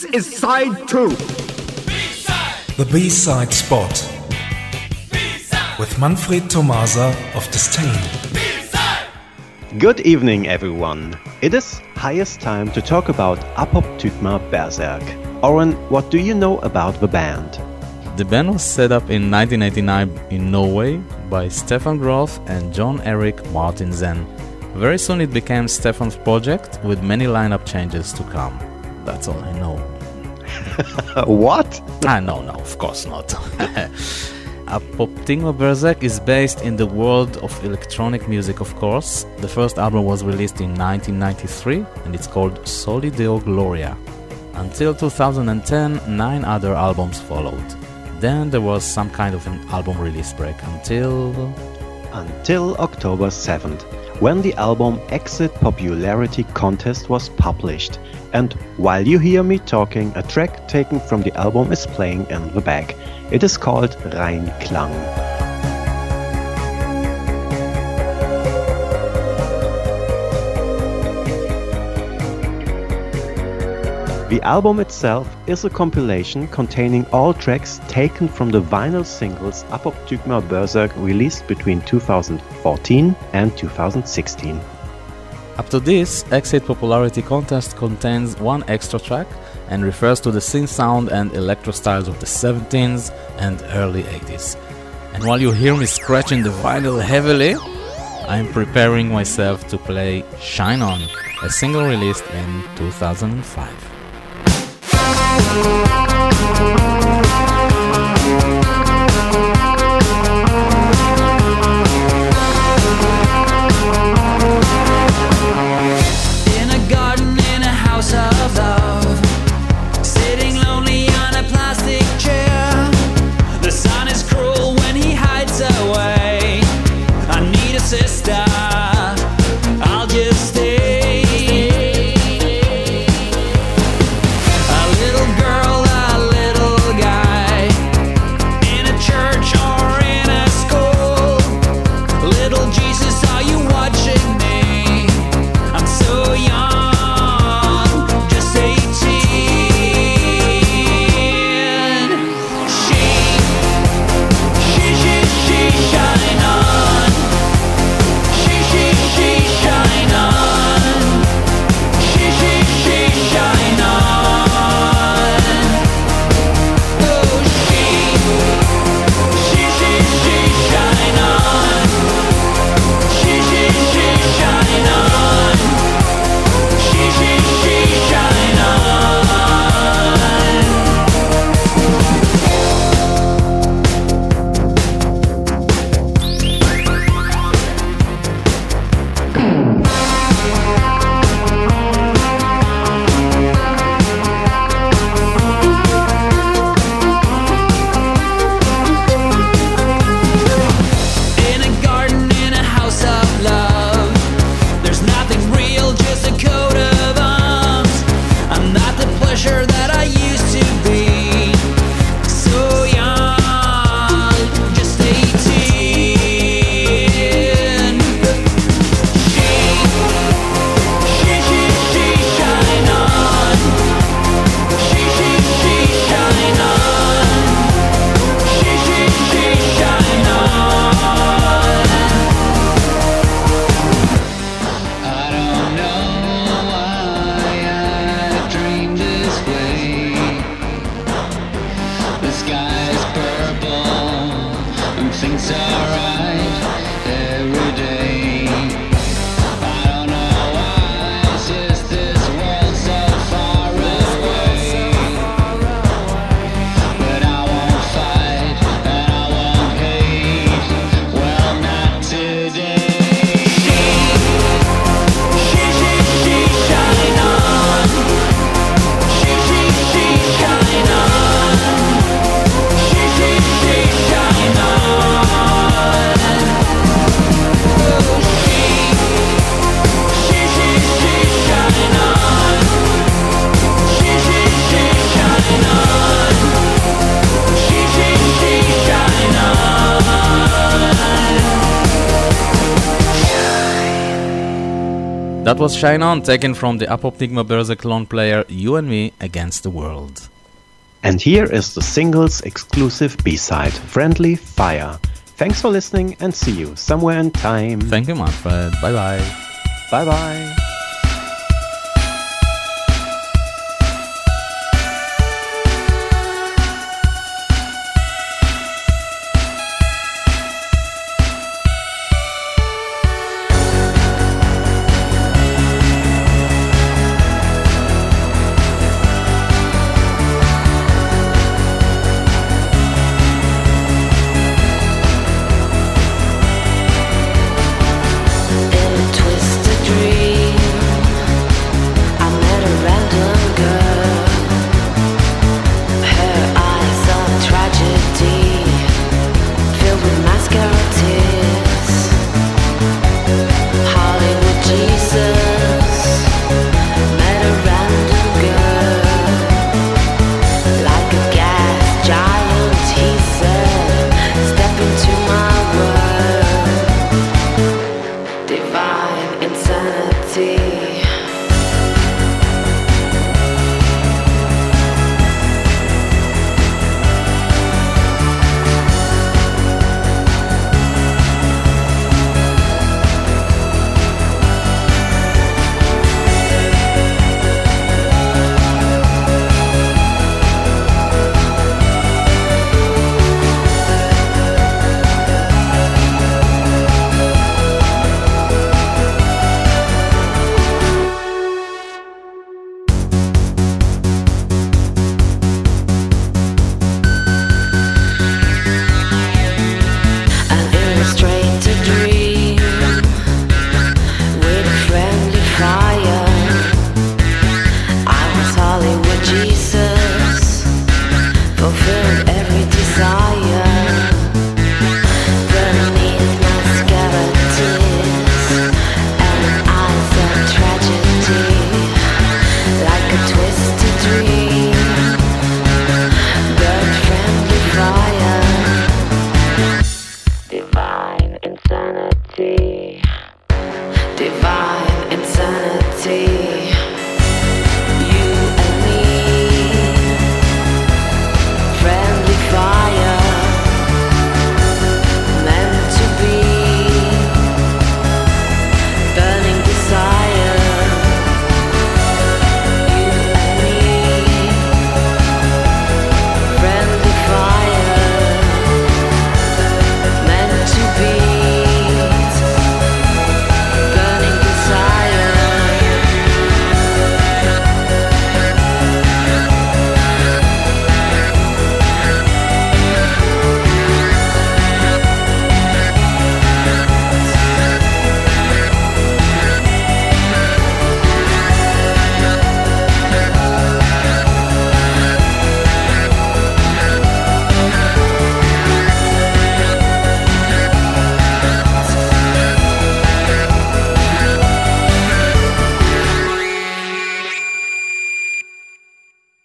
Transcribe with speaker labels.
Speaker 1: This is side two.
Speaker 2: The B-side spot with Manfred Tomasa of Disdain.
Speaker 3: Good evening, everyone. It is highest time to talk about Apoptygma Berzerk. Oren, what do you know about the band?
Speaker 4: The band was set up in 1989 in Norway by Stephan Groth and Jon Erik Martinsen. Very soon it became Stephan's project with many lineup changes to come. That's all I know.
Speaker 3: what?
Speaker 4: Ah, no, no, of course not. Apoptygma Berzerk is based in the world of electronic music, of course. The first album was released in 1993 and it's called Soli Deo Gloria. Until 2010, nine other albums followed. Then there was some kind of an album release break until.
Speaker 3: Until October 7th, when the album Exit Popularity Contest was published. And while you hear me talking, a track taken from the album is playing in the back. It is called Reinklang. The album itself is a compilation containing all tracks taken from the vinyl singles Apoptygma Berzerk released between 2014 and 2016.
Speaker 4: Up to this, Exit Popularity Contest contains one extra track and refers to the synth sound and electro styles of the 70s and early 80s. And while you hear me scratching the vinyl heavily, I'm preparing myself to play Shine On, a single released in 2005.
Speaker 5: Thank you.
Speaker 4: That was Shine On, taken from the Apoptygma Berzerk long player You and Me Against the World.
Speaker 3: And here is the singles exclusive B-side, Friendly Fire. Thanks for listening and see you somewhere in time.
Speaker 4: Thank you, Manfred. Bye bye.
Speaker 3: Bye bye. see.